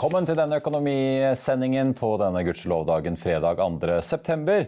Velkommen til denne økonomisendingen på denne gudskjelovdagen fredag 2. september.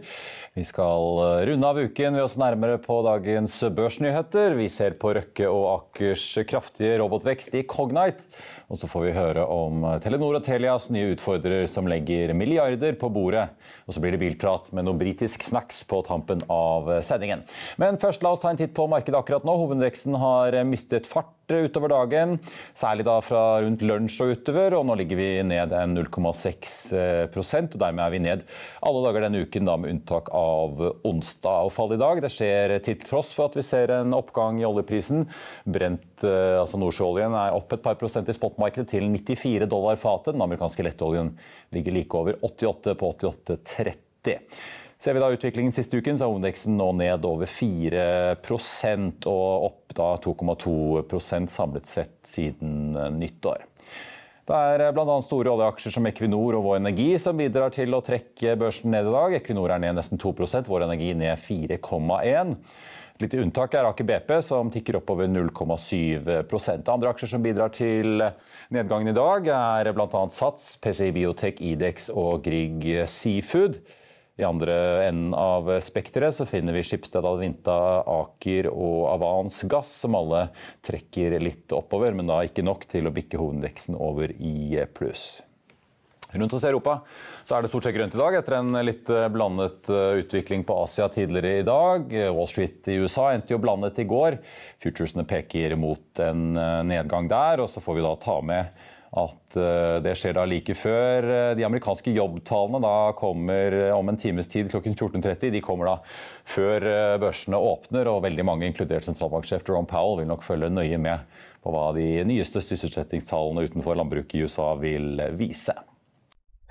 Vi skal runde av uken ved oss nærmere på dagens børsnyheter. Vi ser på Røkke og Akers kraftige robotvekst i Cognite. Og så får vi høre om Telenor og Telias nye utfordrer som legger milliarder på bordet. Og så blir det bilprat med noe britisk snacks på tampen av sendingen. Men først la oss ta en titt på markedet akkurat nå. Hovedveksten har mistet fart utover dagen, særlig da fra rundt lunsj og utover. og Nå ligger vi ned en 0,6% og dermed er vi ned alle dager denne uken, da med unntak av onsdag. Og fall i dag det skjer til tross for at vi ser en oppgang i oljeprisen. Brent, altså Nordsjøoljen er opp et par prosent i spotmarkedet til 94 dollar fatet. Den amerikanske lettoljen ligger like over 88 på 88,30. Ser vi da utviklingen siste uken, så er hovedindeksen nå ned over 4% og opp da 2,2% samlet sett siden nyttår. Det er bl.a. store oljeaksjer som Equinor og Vår Energi som bidrar til å trekke børsen ned i dag. Equinor er ned nesten 2 Vår Energi ned 4,1 Et lite unntak er Aker BP, som tikker oppover 0,7% Andre aksjer som bidrar til nedgangen i dag, er bl.a. Sats, PCI Biotech, Idex og Grieg Seafood. I andre enden av spekteret så finner vi Skipsted, Advinta, Aker og Avans Gass, som alle trekker litt oppover, men da ikke nok til å bikke hovedindeksen over i pluss. Rundt oss i Europa så er det stort sett grønt i dag, etter en litt blandet utvikling på Asia tidligere i dag. Wall Street i USA endte jo blandet i går. Futuresene peker mot en nedgang der, og så får vi da ta med at det skjer da like før de amerikanske jobbtallene da kommer om en times tid klokken 14.30. De kommer da før børsene åpner, og veldig mange, inkludert sentralbanksjef Jerome Powell, vil nok følge nøye med på hva de nyeste sysselsettingstallene utenfor landbruket i USA vil vise.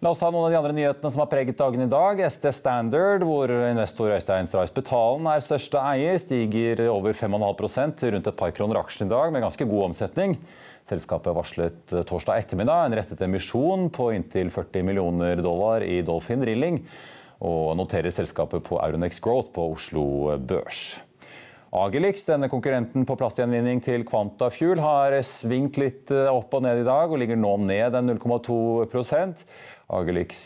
La oss ta noen av de andre nyhetene som har preget dagen i dag. ST Standard, hvor investor Øystein Strais Betalen er største eier, stiger over 5,5 til rundt et par kroner aksjen i dag, med ganske god omsetning. Selskapet varslet torsdag ettermiddag en rettet emisjon på inntil 40 millioner dollar i Dolphin Drilling, og noterer selskapet på Auronex Growth på Oslo Børs. Agelix, denne konkurrenten på plastgjenvinning til Quantafuel, har svingt litt opp og ned i dag, og ligger nå ned en 0,2 Agelix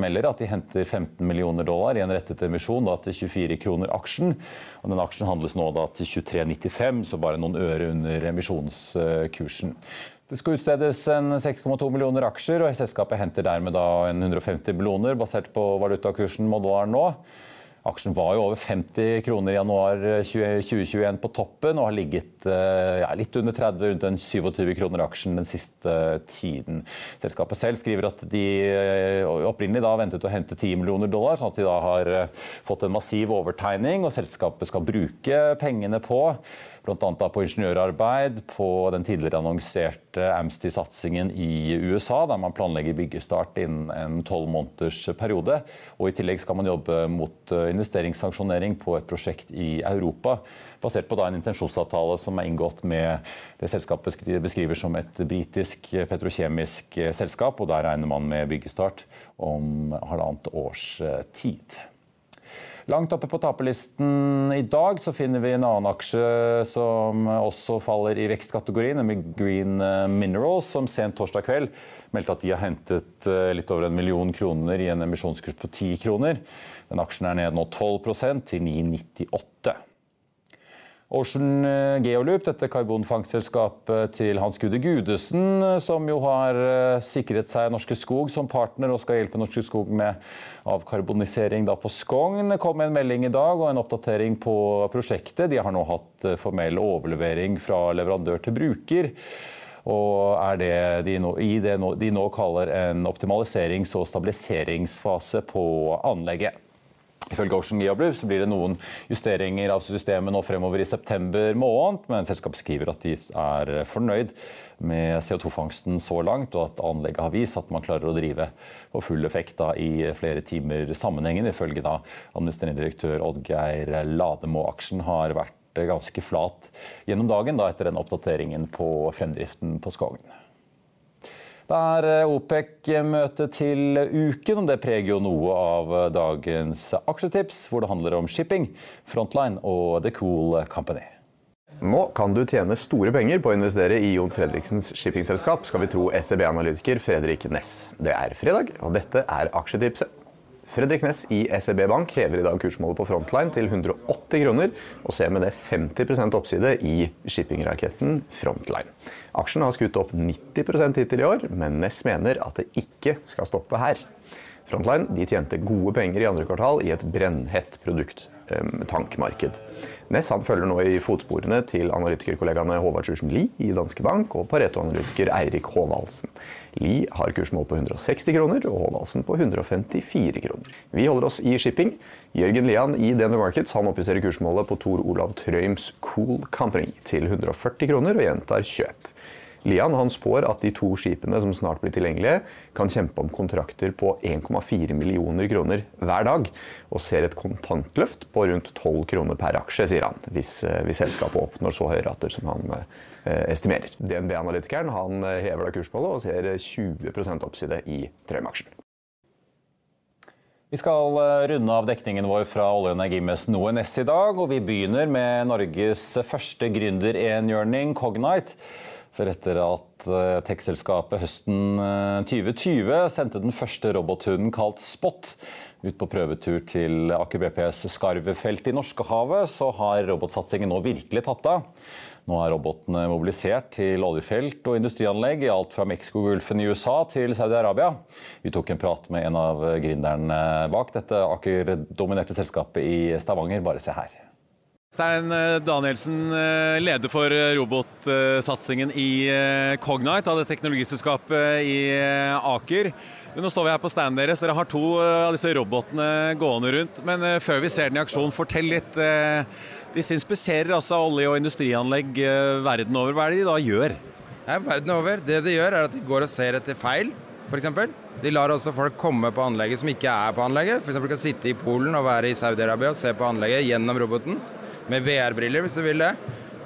melder at de henter 15 millioner dollar i en rettet emisjon da, til 24 kroner aksjen. Og den aksjen handles nå da, til 23,95, så bare noen øre under emisjonskursen. Det skal utstedes 6,2 millioner aksjer, og selskapet henter dermed da en 150 millioner, basert på valutakursen mot dollar nå. Aksjen var jo over 50 kroner i januar 2021 på toppen og har ligget ja, litt under 30, rundt en 27 kroner aksjen den siste tiden. Selskapet selv skriver at de opprinnelig da ventet å hente 10 millioner dollar, sånn at de da har fått en massiv overtegning, og selskapet skal bruke pengene på Bl.a. på ingeniørarbeid på den tidligere annonserte Amsty-satsingen i USA, der man planlegger byggestart innen en tolv måneders periode. Og I tillegg skal man jobbe mot eh, investeringssanksjonering på et prosjekt i Europa, basert på en intensjonsavtale som er inngått med det selskapet beskriver som et britisk petrokjemisk selskap. og Der regner man med byggestart om halvannet års eh, tid. Langt oppe på taperlisten i dag så finner vi en annen aksje som også faller i vekstkategorien, nemlig Green Minerals, som sent torsdag kveld meldte at de har hentet eh, litt over en million kroner i en emisjonskurs på 10 kroner. Den aksjen er ned nå 12% til 9,98. Ocean Geolup, Geoloop, dette karbonfangstselskapet til Hans Gude Gudesen, eh, som jo har eh, sikret seg Norske Skog som partner og skal hjelpe Norske Skog med avkarbonisering på Skogn, kom med en melding i dag og en oppdatering på prosjektet. De har nå hatt formell overlevering fra leverandør til bruker. Og er det de nå, i det de nå kaller en optimaliserings- og stabiliseringsfase på anlegget. Ifølge Ocean Geoblue så blir det noen justeringer av systemet nå fremover i september måned, men selskapet skriver at de er fornøyd med CO2-fangsten så langt, og at anlegget har vist at man klarer å drive på full effekt da, i flere timer sammenhengende, ifølge da administrerende direktør Oddgeir Lademo. Aksjen har vært ganske flat gjennom dagen da, etter den oppdateringen på fremdriften på Skogn. Det er eh, OPEC-møte til uken, og det preger jo noe av eh, dagens aksjetips, hvor det handler om shipping, Frontline og The Cool Company. Nå kan du tjene store penger på å investere i Jon Fredriksens shippingselskap, skal vi tro SEB-analytiker Fredrik Ness. Det er fredag, og dette er aksjetipset. Fredrik Ness i SEB Bank hever i dag kursmålet på Frontline til 180 kroner, og ser med det 50% oppside i shippingraketten Frontline. Aksjen har skutt opp 90 hittil i år, men Ness mener at det ikke skal stoppe her. Frontline de tjente gode penger i andre kvartal i et brennhett produkttankmarked. Ness han følger nå i fotsporene til analytikerkollegaene Håvard Sjursen Lie i Danske Bank og Pareto-analytiker Eirik Håvaldsen. Lie har kursmål på 160 kroner og Håvaldsen på 154 kroner. Vi holder oss i shipping. Jørgen Lian i DNB Markets han oppjusterer kursmålet på Tor Olav Trøims Cool Company til 140 kroner og gjentar kjøp. Lian han spår at de to skipene som snart blir tilgjengelige, kan kjempe om kontrakter på 1,4 millioner kroner hver dag, og ser et kontantløft på rundt 12 kroner per aksje, sier han, hvis, eh, hvis selskapet oppnår så høye rater som han eh, estimerer. DNB-analytikeren han eh, hever da kursmålet og ser 20% oppside i Trøim-aksjen. Vi skal runde av dekningen vår fra olje- og energimessen ONS i dag, og vi begynner med Norges første gründerenhjørning, Cognite. For etter at tekstselskapet tech-selskapet høsten 2020 eh, sendte den første robothunden kalt Spot ut på prøvetur til Aker BPs Skarvfelt i Norskehavet, så har robotsatsingen nå virkelig tatt av. Nå er robotene mobilisert til oljefelt og industrianlegg i alt fra Mexicogolfen i USA til Saudi-Arabia. Vi tok en prat med en av gründerne bak dette Aker-dominerte selskapet i Stavanger. Bare se her. Stein eh, Danielsen, eh, leder for eh, robotsatsingen i Cognite, av det teknologiselskapet i Aker. Nå står vi her på standen deres. Dere har to av disse robotene gående rundt. Men før vi ser den i aksjon, fortell litt. Disse inspiserer altså olje- og industrianlegg verden over. Hva er det de da gjør? Ja, verden over. Det de gjør, er at de går og ser etter feil, f.eks. De lar også folk komme på anlegget som ikke er på anlegget. F.eks. kan sitte i Polen og være i Saudi-Arabia og se på anlegget gjennom roboten med VR-briller, hvis du vil det.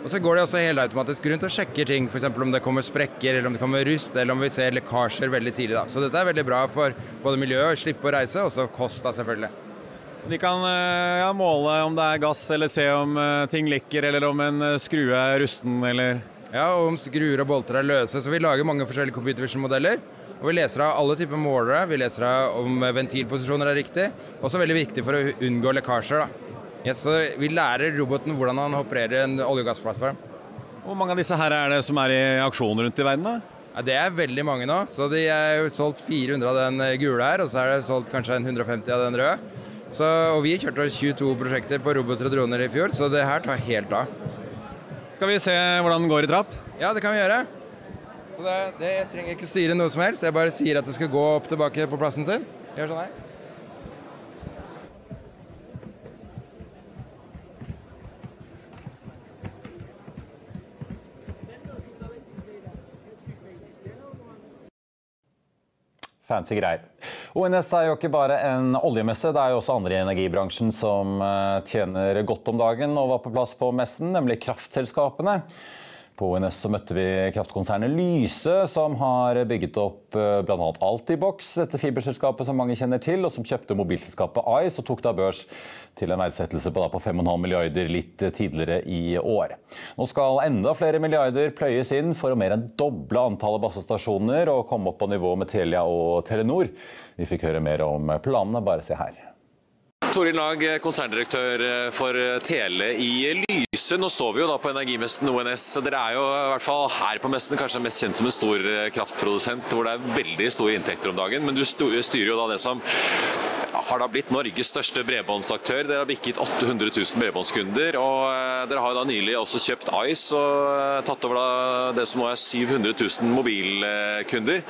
Og så går de også helautomatisk rundt og sjekker ting, f.eks. om det kommer sprekker, eller om det kommer rust, eller om vi ser lekkasjer veldig tidlig. da. Så dette er veldig bra for både miljøet, slippe å reise, og så kost, da, selvfølgelig. De kan eh, ja, måle om det er gass, eller se om eh, ting lekker, eller om en eh, skrue er rusten, eller Ja, og om skruer og bolter er løse. Så vi lager mange forskjellige computer vision-modeller. Og vi leser av alle typer målere. Vi leser av om ventilposisjoner er riktig. Også veldig viktig for å unngå lekkasjer. da. Yes, så vi lærer roboten hvordan han opererer en olje- og gassplattform. Hvor mange av disse her er det som er i aksjon rundt i verden? da? Ja, det er veldig mange nå. Så De er jo solgt 400 av den eh, gule her, og så er det solgt kanskje 150 av den røde. Så, og Vi kjørte 22 prosjekter på roboter og droner i fjor, så det her tar helt av. Skal vi se hvordan den går i trapp? Ja, det kan vi gjøre. Så det, det trenger ikke styre noe som helst. Jeg bare sier at det skal gå opp tilbake på plassen sin. Gjør sånn her. Fancy greier. ONS er jo ikke bare en oljemesse, det er jo også andre i energibransjen som eh, tjener godt om dagen og var på plass på messen, nemlig kraftselskapene. På ONS så møtte vi kraftkonsernet Lyse, som har bygget opp eh, bl.a. Altibox, dette fiberselskapet som mange kjenner til, og som kjøpte mobilselskapet Ice og tok da børs til en verdsettelse på, på 5,5 milliarder litt tidligere i år. Nå skal enda flere milliarder pløyes inn for å mer enn doble antallet basestasjoner og komme opp på nivå med Telia og Telenor. Vi fikk høre mer om planene, bare se her. Toril Nag, konserndirektør for Tele i Lyse. Nå står vi jo da på energimessen ONS. Dere er jo i hvert fall her på messen kanskje mest kjent som en stor kraftprodusent hvor det er veldig store inntekter om dagen. Men du styrer jo da det som har da blitt Norges største bredbåndsaktør. Dere har bikket 800 000 bredbåndskunder. Og eh, dere har jo da nylig også kjøpt Ice og eh, tatt over da det som nå er 700 000 mobilkunder.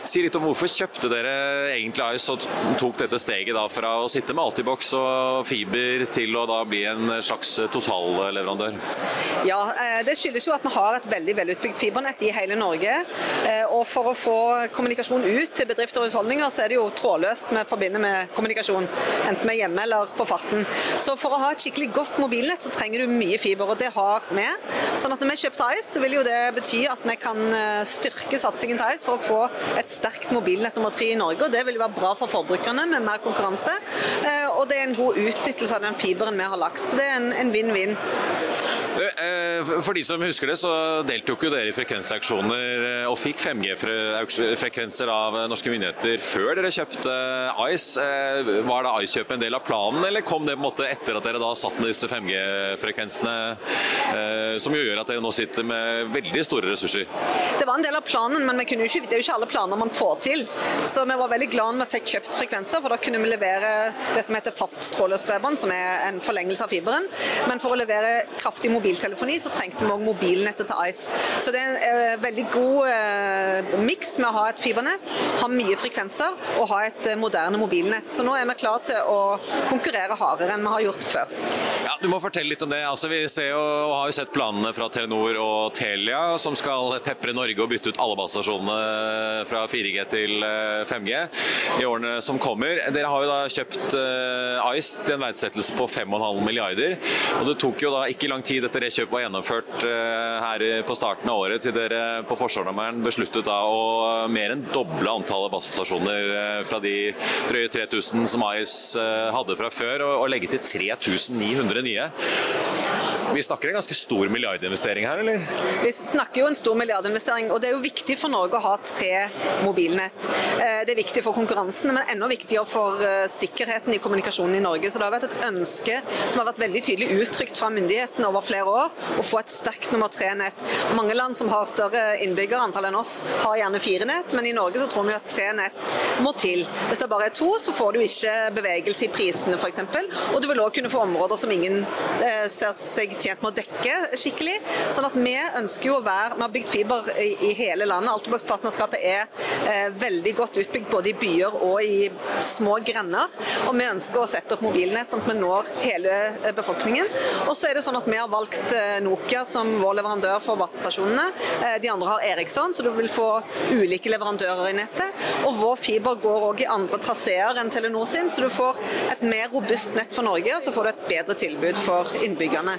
Si litt om hvorfor kjøpte dere egentlig Ice og tok dette steget da fra å sitte med Altibox og fiber til å da bli en slags totalleverandør? Ja, eh, Det skyldes jo at vi har et veldig velutbygd fibernett i hele Norge. Og For å få kommunikasjon ut til bedrifter og husholdninger, så er det jo trådløst vi forbinder med kommunikasjon. Enten vi er hjemme eller på farten. Så For å ha et skikkelig godt mobilnett, så trenger du mye fiber, og det har vi. Sånn at Når vi kjøpte Ice, så vil jo det bety at vi kan styrke satsingen til Ice for å få et sterkt mobilnett nummer tre i Norge. og Det vil være bra for forbrukerne med mer konkurranse. Og det er en god utnyttelse av den fiberen vi har lagt. Så det er en vinn-vinn. For de som husker det, så deltok jo dere i frekvensaksjoner og fikk 5G-frekvenser av norske myndigheter før dere kjøpte Ice. Var da Ice-kjøpet en del av planen, eller kom det på en måte etter at dere da satt ned disse 5G-frekvensene, som jo gjør at dere nå sitter med veldig store ressurser? Det var en del av planen, men ikke, det er jo ikke alle planer man får til. Så vi var veldig glad når vi fikk kjøpt frekvenser, for da kunne vi levere det som heter fast trådløs bredbånd, som er en forlengelse av fiberen. Men for å levere kraftig mobiltelefoni, så trengte vi òg mobilnettet til Ice. Så det er en eh, veldig god eh, miks med å ha et fibernett, ha mye frekvenser og ha et eh, moderne mobilnett. Så nå er vi klar til å konkurrere hardere enn vi har gjort før. Ja, Du må fortelle litt om det. Altså, vi ser jo, og har jo sett planene fra Telenor og Telia, som skal pepre Norge og bytte ut alle basestasjonene fra 4G til 5G i årene som kommer. Dere har jo da kjøpt Ice til en verdsettelse på 5,5 milliarder. og Det tok jo da ikke lang tid etter det kjøpet var gjennomført her på starten av året, til dere på forsommeren besluttet da å mer enn doble antallet basestasjoner fra de drøye 3000 som Ice hadde fra før, og legge til 3900 nye. Vi snakker en ganske stor milliardinvestering her, eller? Vi snakker jo en stor milliardinvestering, og det er jo viktig for Norge å ha tre mobilnett. Det er viktig for konkurransen, men enda viktigere for sikkerheten i kommunikasjonen i Norge. Så det har vært et ønske som har vært veldig tydelig uttrykt fra myndighetene over flere år, å få et sterkt nummer tre-nett. Mange land som har større innbyggerantall enn oss, har gjerne fire nett, men i Norge så tror vi at tre nett må til. Hvis det bare er to, så får du ikke bevegelse i prisene f.eks., og du vil òg kunne få områder som ingen ser seg tjent med å dekke skikkelig. Sånn at Vi ønsker jo å være, vi har bygd fiber i, i hele landet. Altibox-partnerskapet er eh, veldig godt utbygd både i byer og i små grender. Og Vi ønsker å sette opp mobilnett sånn at vi når hele befolkningen. Og så er det sånn at Vi har valgt Nokia som vår leverandør for basestasjonene. De andre har Eriksson, så du vil få ulike leverandører i nettet. Og Vår fiber går òg i andre traseer enn Telenor sin, så du får et mer robust nett for Norge, og så får du et bedre tilbud for innbyggerne.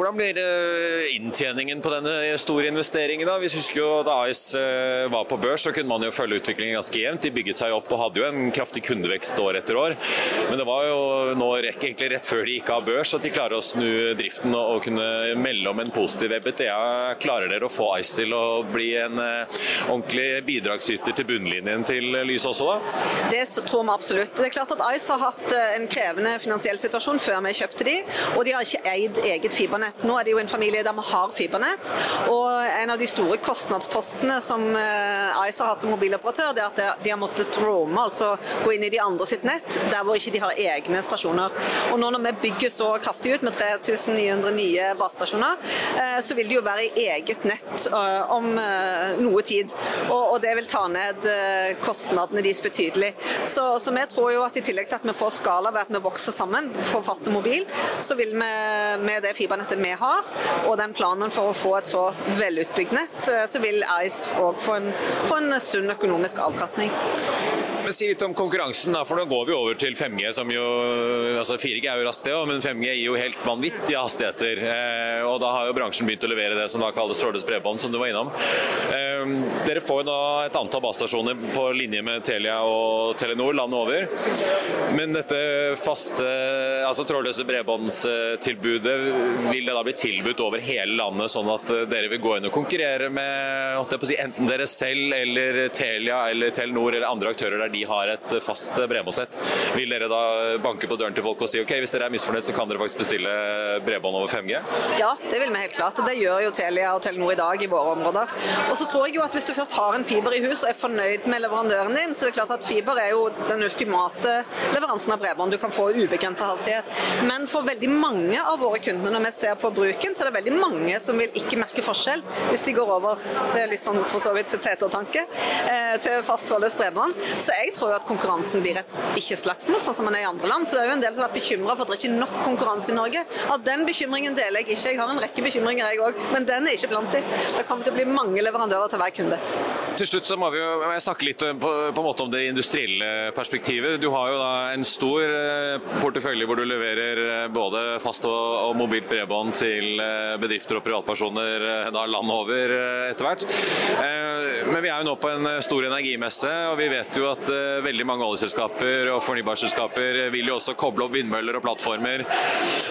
Hvordan blir inntjeningen på denne store investeringen? da? Vi husker jo Da AIS var på børs, så kunne man jo følge utviklingen ganske jevnt. De bygget seg opp og hadde jo en kraftig kundevekst år etter år. Men det var jo nå egentlig rett før de gikk av børs at de klarer å snu driften og kunne melde om en positiv EBTA. Klarer dere å få AIS til å bli en ordentlig bidragsyter til bunnlinjen til Lyse også, da? Det tror vi absolutt. Det er klart at AIS har hatt en krevende finansiell situasjon før vi kjøpte de, og de har ikke eid eget fibernett. Nå er det jo en familie der vi har fibernett. Og en av de store kostnadspostene som Ice har hatt som mobiloperatør, det er at de har måttet roame, altså gå inn i de andre sitt nett, der hvor ikke de har egne stasjoner. Og nå når vi bygger så kraftig ut med 3900 nye basestasjoner, så vil det jo være i eget nett om noe tid. Og det vil ta ned kostnadene deres betydelig. Så, så vi tror jo at i tillegg til at vi får skala ved at vi vokser sammen på faste mobil, så vil vi med det fibernettet vi har, og den planen for å få et så velutbygd nett, eh, så vil Ice òg få, få, en sunn økonomisk avkastning. Men Si litt om konkurransen, da, for nå går vi over til 5G. som jo, altså 4G er jo raskt det, men 5G gir jo helt vanvittige hastigheter. Eh, og Da har jo bransjen begynt å levere det som da kalles trådløst bredbånd, som du var innom. Eh, dere får jo da et antall basestasjoner på linje med Telia og Telenor landet over. Men dette faste, altså trådløse bredbåndstilbudet, vil det da bli tilbudt over hele landet, sånn at dere vil gå inn og konkurrere med si, enten dere selv eller Telia eller Telenor eller andre aktører der de har et fast bredbåndsnett. Vil dere da banke på døren til folk og si ok, hvis dere er misfornøyd, så kan dere faktisk bestille bredbånd over 5G? Ja, det vil vi helt klart. og Det gjør jo Telia og Telenor i dag i våre områder. Og så tror jeg jo at Hvis du først har en fiber i hus og er fornøyd med leverandøren din, så det er klart at fiber er jo den ultimate leveransen av bredbånd. Du kan få ubegrenset hastighet. Men for veldig mange av våre kunder, når vi ser på bruken, så er det veldig mange som vil ikke merke forskjell hvis de går over det er litt sånn for så vidt tetertanke, eh, til fast trådløst bredbånd. Så jeg tror at konkurransen blir et bikkjeslagsmål, sånn som man er i andre land. Så det er jo en del som har vært bekymra for at det er ikke nok konkurranse i Norge. At den bekymringen deler jeg ikke. Jeg har en rekke bekymringer jeg òg, men den er ikke blant de. Det kommer til å bli mange leverandører til hver kunde. Til slutt så må vi jo snakke litt på, på en måte om det industrielle perspektivet. Du har jo da en stor eh, portefølje hvor du leverer eh, både fast og, og mobilt bredbånd til eh, bedrifter og privatpersoner da landet over etter hvert. Men vi er jo nå på en stor energimesse, og vi vet jo at veldig mange oljeselskaper og fornybarselskaper vil jo også koble opp vindmøller og plattformer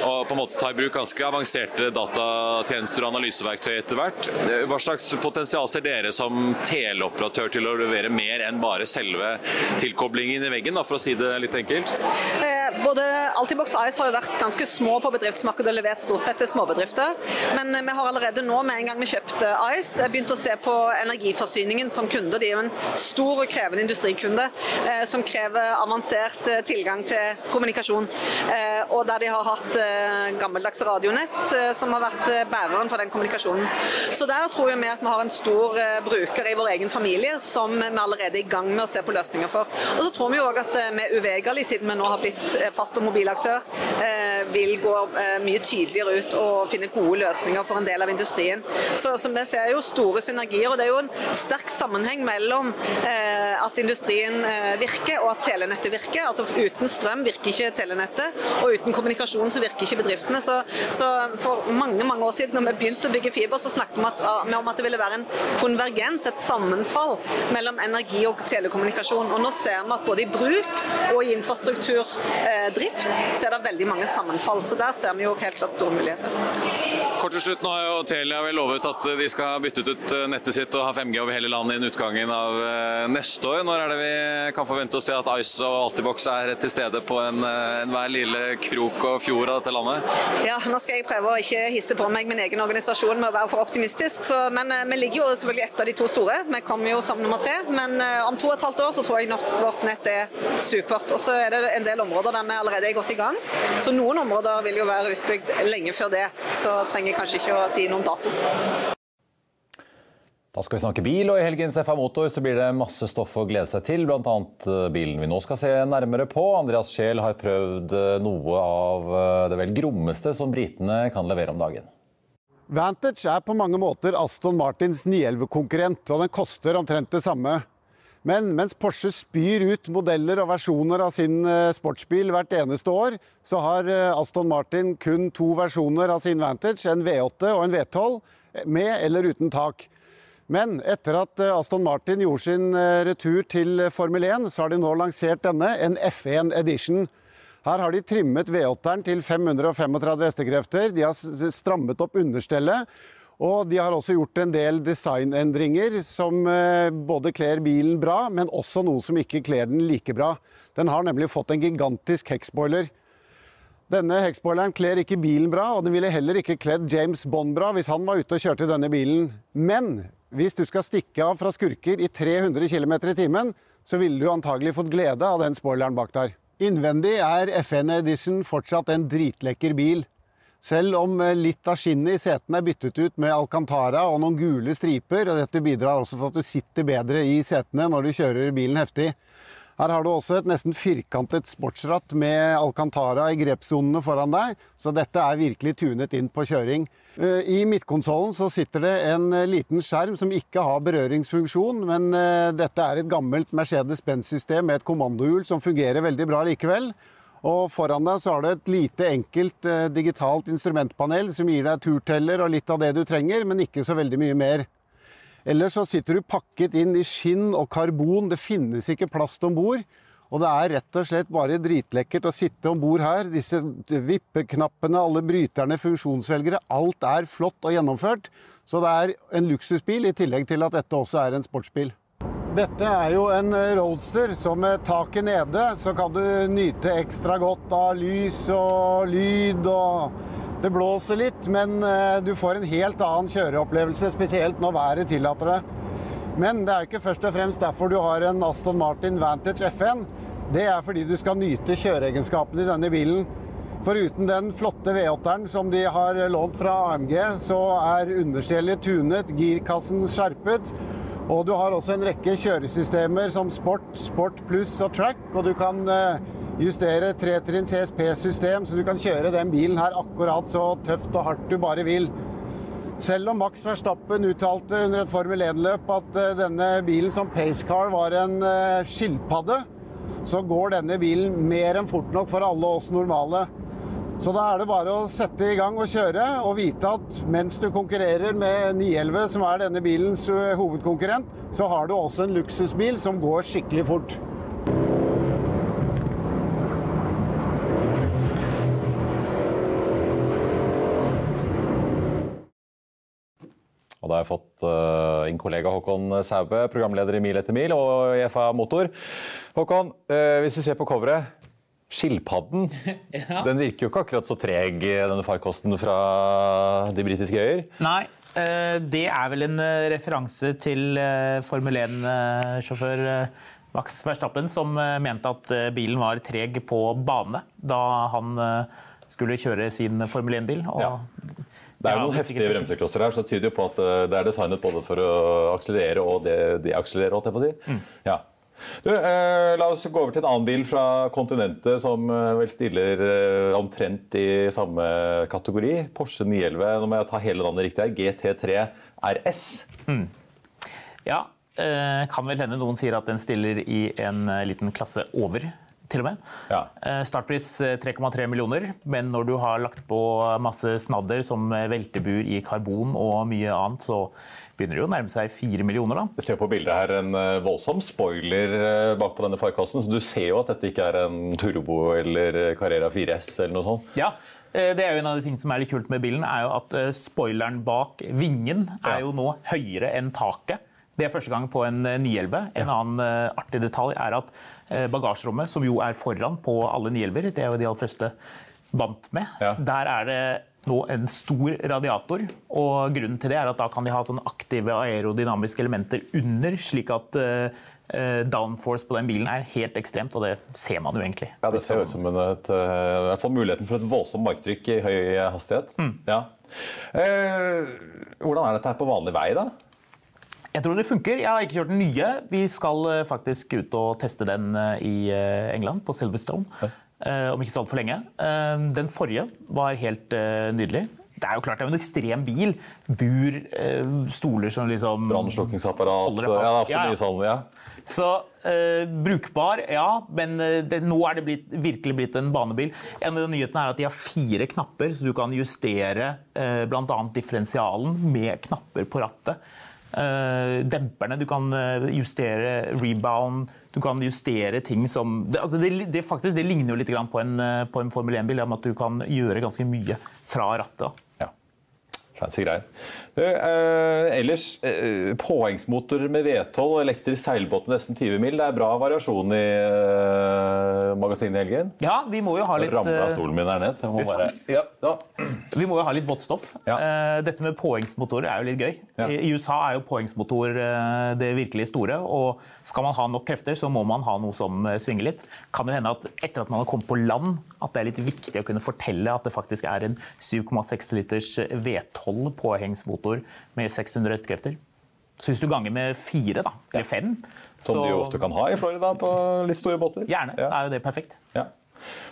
og på en måte ta i bruk ganske avanserte datatjenester og analyseverktøy etter hvert. Hva slags potensial ser dere som teleoperatør til å levere mer enn bare selve tilkoblingen i veggen, da, for å si det litt enkelt? Eh, både Altibox AS har jo vært ganske små på bedriftsmarkedet og levert stort sett til småbedrifter. Men vi har allerede nå, med en gang vi kjøpte AS, begynt å se på energiforsyningen som kunde. De er jo en stor og krevende industrikunde eh, som krever avansert eh, tilgang til kommunikasjon. Og der de har hatt gammeldags radionett som har vært bæreren for den kommunikasjonen. Så der tror vi at vi har en stor bruker i vår egen familie som vi allerede er i gang med å se på løsninger for. Og så tror vi òg at med uvegerlig, siden vi nå har blitt fast og mobil aktør, vil gå mye tydeligere ut og finne gode løsninger for en del av industrien. Så som Vi ser jo store synergier, og det er jo en sterk sammenheng mellom at industrien virker og at telenettet virker. Altså Uten strøm virker ikke telenettet, og uten kommunikasjon så virker ikke bedriftene. Så, så for mange mange år siden når vi begynte å bygge fiber, så snakket vi om at, om at det ville være en konvergens, et sammenfall mellom energi og telekommunikasjon. Og nå ser vi at både i bruk og i infrastrukturdrift så er det veldig mange sammenfall. Så der ser vi jo helt klart store muligheter. Kort til slutt, nå har jo Telia vel lovet at de skal bytte ut nettet sitt og ha 5G over hele landet innen utgangen av neste år. Når er det vi kan forvente å se at Ice og Altibox er til stede på enhver en lille krok og fjord av dette landet? Ja, nå skal jeg prøve å ikke hisse på meg min egen organisasjon med å være for optimistisk. Så, men vi ligger jo selvfølgelig ett av de to store. Vi kommer jo som nummer tre. Men om to og et halvt år så tror jeg vårt nett er supert. Og så er det en del områder der vi allerede er godt i gang. Så noen områder vil jo være utbygd lenge før det. Så trenger jeg kanskje ikke å si noen dato. Da skal vi snakke bil, og i helgens FA Motor så blir det masse stoff å glede seg til. Bl.a. Eh, bilen vi nå skal se nærmere på. Andreas Scheel har prøvd eh, noe av eh, det vel grommeste som britene kan levere om dagen. Vantage er på mange måter Aston Martins 911-konkurrent, og den koster omtrent det samme. Men mens Porsche spyr ut modeller og versjoner av sin eh, sportsbil hvert eneste år, så har eh, Aston Martin kun to versjoner av sin Vantage, en V8 og en V12, med eller uten tak. Men etter at eh, Aston Martin gjorde sin retur til Formel 1, så har de nå lansert denne, en F1 Edition. Her har de trimmet V8-eren til 535 hestekrefter, de har strammet opp understellet. Og de har også gjort en del designendringer som eh, både kler bilen bra, men også noe som ikke kler den like bra. Den har nemlig fått en gigantisk hexboiler. Denne hexboileren kler ikke bilen bra, og den ville heller ikke kledd James Bond bra hvis han var ute og kjørte denne bilen. Men hvis du skal stikke av fra skurker i 300 km i timen, så ville du antagelig fått glede av den spoileren bak der. Innvendig er FN Edition fortsatt en dritlekker bil. Selv om eh, litt av skinnet i setene er byttet ut med Alcantara og noen gule striper, og dette bidrar også til at du sitter bedre i setene når du kjører bilen heftig. Her har du også et nesten firkantet sportsratt med Alcantara i grepssonene foran deg, så dette er virkelig tunet inn på kjøring. Eh, I midtkonsollen så sitter det en eh, liten skjerm som ikke har berøringsfunksjon, men dette er et gammelt Mercedes-Benz-system med et kommandohjul som fungerer veldig bra likevel. Og foran deg så har du et lite, enkelt digitalt instrumentpanel som gir deg turteller og litt av det du trenger, men ikke så veldig mye mer. Ellers så sitter du pakket inn i skinn og karbon. Det finnes ikke plast om bord. Og det er rett og slett bare dritlekkert å sitte om bord her. Disse vippeknappene, alle bryterne, funksjonsvelgere. Alt er flott og gjennomført. Så det er en luksusbil, i tillegg til at dette også er en sportsbil. Dette er jo en roadster, så med taket nede så kan du nyte ekstra godt av lys og lyd og Det blåser litt, men eh, du får en helt annen kjøreopplevelse, spesielt når været tillater det. Men det er ikke først og fremst derfor du har en Aston Martin Vantage FN. Det er fordi du skal nyte kjøreegenskapene i denne bilen. Foruten den flotte V8-eren som de har lånt fra AMG, så er understellet tunet, girkassen skjerpet. Og du har også en rekke kjøresystemer som Sport, Sport pluss og Track. Og du kan eh, justere tretrinns CSP-system, så du kan kjøre den bilen her akkurat så tøft og hardt du bare vil. Selv om Max Verstappen uttalte under et Formel 1-løp at eh, denne bilen som pacecar var en eh, skilpadde, så går denne bilen mer enn fort nok for alle oss normale. Så da er det bare å sette i gang og kjøre, og vite at mens du konkurrerer med 911, som er denne bilens eh, hovedkonkurrent, så har du også en luksusbil som går skikkelig fort. Og da har jeg fått uh, inn kollega Håkon Saube, programleder i Mil etter mil og i FA Motor. Håkon, uh, hvis vi ser på coveret. Skilpadden ja. den virker jo ikke akkurat så treg, denne farkosten fra de britiske øyer? Nei, uh, det er vel en referanse til Formel 1-sjåfør Max Verstappen, som mente at bilen var treg på bane da han skulle kjøre sin Formel 1-bil. Ja. Det er jo noen heftige bremseklosser her, så det tyder jo på at eh, det er designet både for å akselerere og deakselerere. si. Mm. Ja. Du, eh, la oss gå over til en annen bil fra kontinentet som eh, vel stiller eh, omtrent i samme kategori. Porsche 911. Nå må jeg ta hele navnet riktig her. GT3 RS. Mm. Ja, eh, kan vel hende noen sier at den stiller i en eh, liten klasse over til og med. Ja. Eh, startpris 3,3 eh, millioner, men når du har lagt på masse snadder som veltebur i karbon og mye annet, så begynner det å nærme seg 4 millioner. da. Jeg ser på bildet her en eh, voldsom spoiler bak på denne farkosten, så du ser jo at dette ikke er en Turbo eller Carrera 4S eller noe sånt. Ja, det er jo En av de tingene som er litt kult med bilen, er jo at spoileren bak vingen er jo nå høyere enn taket. Det er første gang på en 911. En annen artig detalj er at Eh, bagasjerommet, som jo er foran på alle 911 det er jo de aller fleste vant med, ja. der er det nå en stor radiator. og Grunnen til det er at da kan de ha sånne aktive aerodynamiske elementer under, slik at uh, downforce på den bilen er helt ekstremt, og det ser man jo egentlig. Ja, Det ser ut som en, et, i hvert fall muligheten for et voldsomt marktrykk i høy hastighet. Mm. Ja. Eh, hvordan er dette her på vanlig vei, da? Jeg tror det funker. Jeg har ikke kjørt den nye. Vi skal eh, faktisk ut og teste den eh, i eh, England, på Silverstone. Ja. Om ikke så altfor lenge. Den forrige var helt nydelig. Det er jo klart det er en ekstrem bil. Bur, stoler som liksom Brannslukkingsapparat ja, ja, ja. Sånn, ja. Så eh, brukbar, ja. Men det, nå er det blitt, virkelig blitt en banebil. En av nyhetene er at de har fire knapper, så du kan justere eh, bl.a. differensialen med knapper på rattet. Uh, demperne. Du kan eh, justere rebound. Du kan justere ting som Det, altså det, det, faktisk, det ligner jo litt på en, eh, på en Formel 1-bil, om at du kan gjøre ganske mye fra rattet. Ja. Fancy greier. Uh, ellers, uh, påhengsmotor med V12 og elektrisk seilbåt med nesten 20 mil. Det er bra variasjon i uh, magasinet i helgen. Ja, vi må jo ha litt Ramla stolen min der ned. Så jeg må bare, ja, ja. Vi må jo ha litt båtstoff. Ja. dette med påhengsmotorer er jo litt gøy. Ja. I, USA er jo påhengsmotor det virkelig store. Og skal man ha nok krefter, så må man ha noe som svinger litt. Kan jo hende at etter at man har kommet på land, at det er litt viktig å kunne fortelle at det faktisk er en 7,6 liters V12 12 påhengsmotor med 600 hestekrefter. Så hvis du ganger med fire, da, eller fem Som så, du jo ofte kan ha i Florida på litt store båter. Gjerne. Ja. er jo det perfekt. Ja.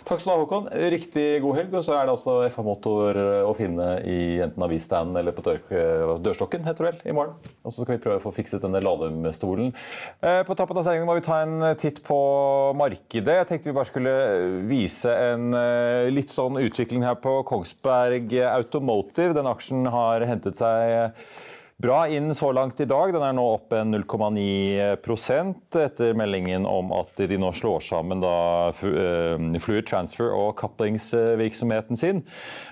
Takk skal du ha, Håkon. Riktig god helg. Og så er det altså FA-motor å finne i enten avisstanden eller på dør, dørstokken heter det vel, i morgen. Og så skal vi prøve å få fikset denne Lahlum-stolen. Eh, På tappen av sendingen må vi ta en titt på markedet. Jeg tenkte vi bare skulle vise en eh, litt sånn utvikling her på Kongsberg Automotive. Den aksjen har hentet seg Bra inn så langt i dag. Den er nå opp en 0,9% etter meldingen om at de nå slår sammen da eh, Fluid Transfer og kaplingsvirksomheten sin.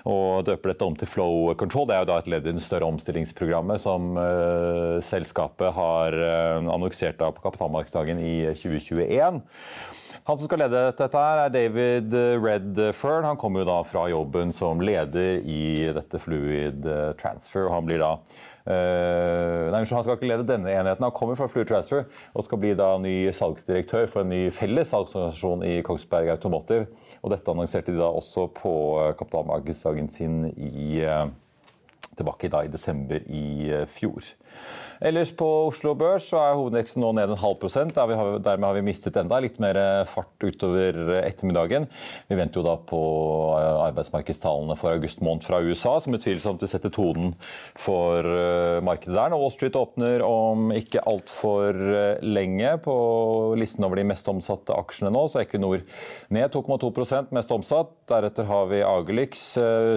Og døper dette om til Flow Control. Det er jo da et ledd i det større omstillingsprogrammet som eh, selskapet har eh, annonsert da på kapitalmarkedsdagen i 2021. Han som skal lede dette, her er David Redfern. Han kommer jo da fra jobben som leder i dette Fluid Transfer. og Han blir da Uh, nei, Han skal ikke lede denne enheten, han kommer fra Fluid Transfer og skal bli da ny salgsdirektør for en ny felles salgsorganisasjon i Kongsberg Automotive. Og dette annonserte de da også på kapitalmarkedsdagen sin i, uh, tilbake da, i desember i uh, fjor. Ellers på Oslo Børs så er hovedveksten nå ned en halv prosent. Dermed har vi mistet enda litt mer fart utover ettermiddagen. Vi venter jo da på arbeidsmarkedstallene for august måned fra USA, som utvilsomt vil sette tonen for markedet der. Når Wall Street åpner om ikke altfor lenge på listen over de mest omsatte aksjene nå, så er Equinor ned 2,2% mest omsatt. Deretter har vi Agelix,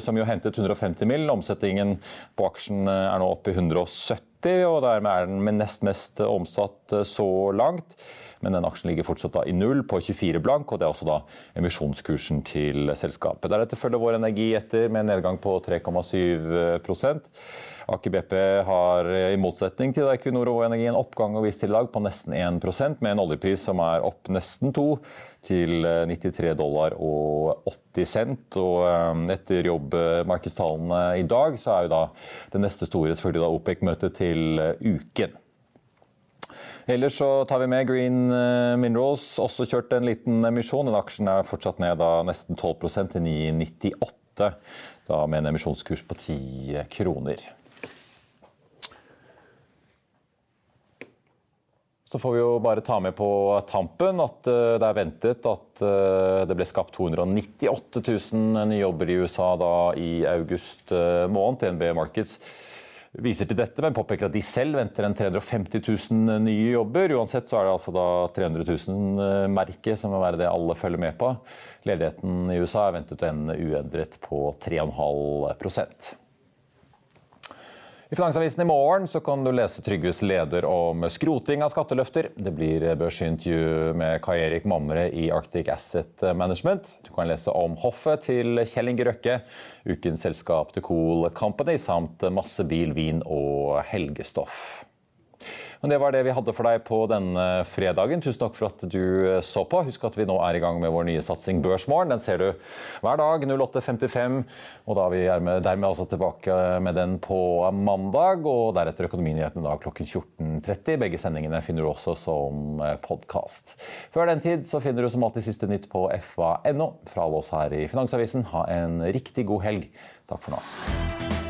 som jo hentet 150 mill. Omsetningen på aksjen er nå oppe i 170 og dermed er den med nest mest omsatt så langt. Men den aksjen ligger fortsatt i null på 24 blank, og det er også da emisjonskursen til selskapet. Deretter følger Vår Energi etter med en nedgang på 3,7 Aker BP har i motsetning til Equinor og Energi en oppgang og vist til på nesten 1% med en oljepris som er opp nesten 2 til 93 dollar og 80 cent. Og etter jobbmarkedstallene i dag, så er jo da det neste store selvfølgelig da OPEC-møtet til uken. Ellers så tar vi med Green Minerals, også kjørt en liten emisjon. Den aksjen er fortsatt ned da nesten 12% til 9,98, da med en emisjonskurs på 10 kroner. Så får vi jo bare ta med på tampen at det er ventet at det ble skapt 298 000 nye jobber i USA da i august måned. TNB Markets viser til dette, men påpeker at de selv venter en 350 000 nye jobber. Uansett så er det altså da 300 000-merket som må være det alle følger med på. Ledigheten i USA er ventet å ende uendret på 3,5 i Finansavisen i morgen så kan du lese Trygves leder om skroting av skatteløfter. Det blir børsintervju med Kai Erik Mamre i Arctic Asset Management. Du kan lese om hoffet til Kjell Inge Røkke, ukens selskap The Cool Company, samt masse bil, vin og helgestoff. Men det var det vi hadde for deg på denne fredagen. Tusen takk for at du så på. Husk at vi nå er i gang med vår nye satsing Børsmorgen. Den ser du hver dag 08.55. Og da er vi dermed altså tilbake med den på mandag, og deretter Økonominyhetene da klokken 14.30. Begge sendingene finner du også som podkast. Før den tid så finner du som alltid siste nytt på fa.no. Fra alle oss her i Finansavisen, ha en riktig god helg. Takk for nå.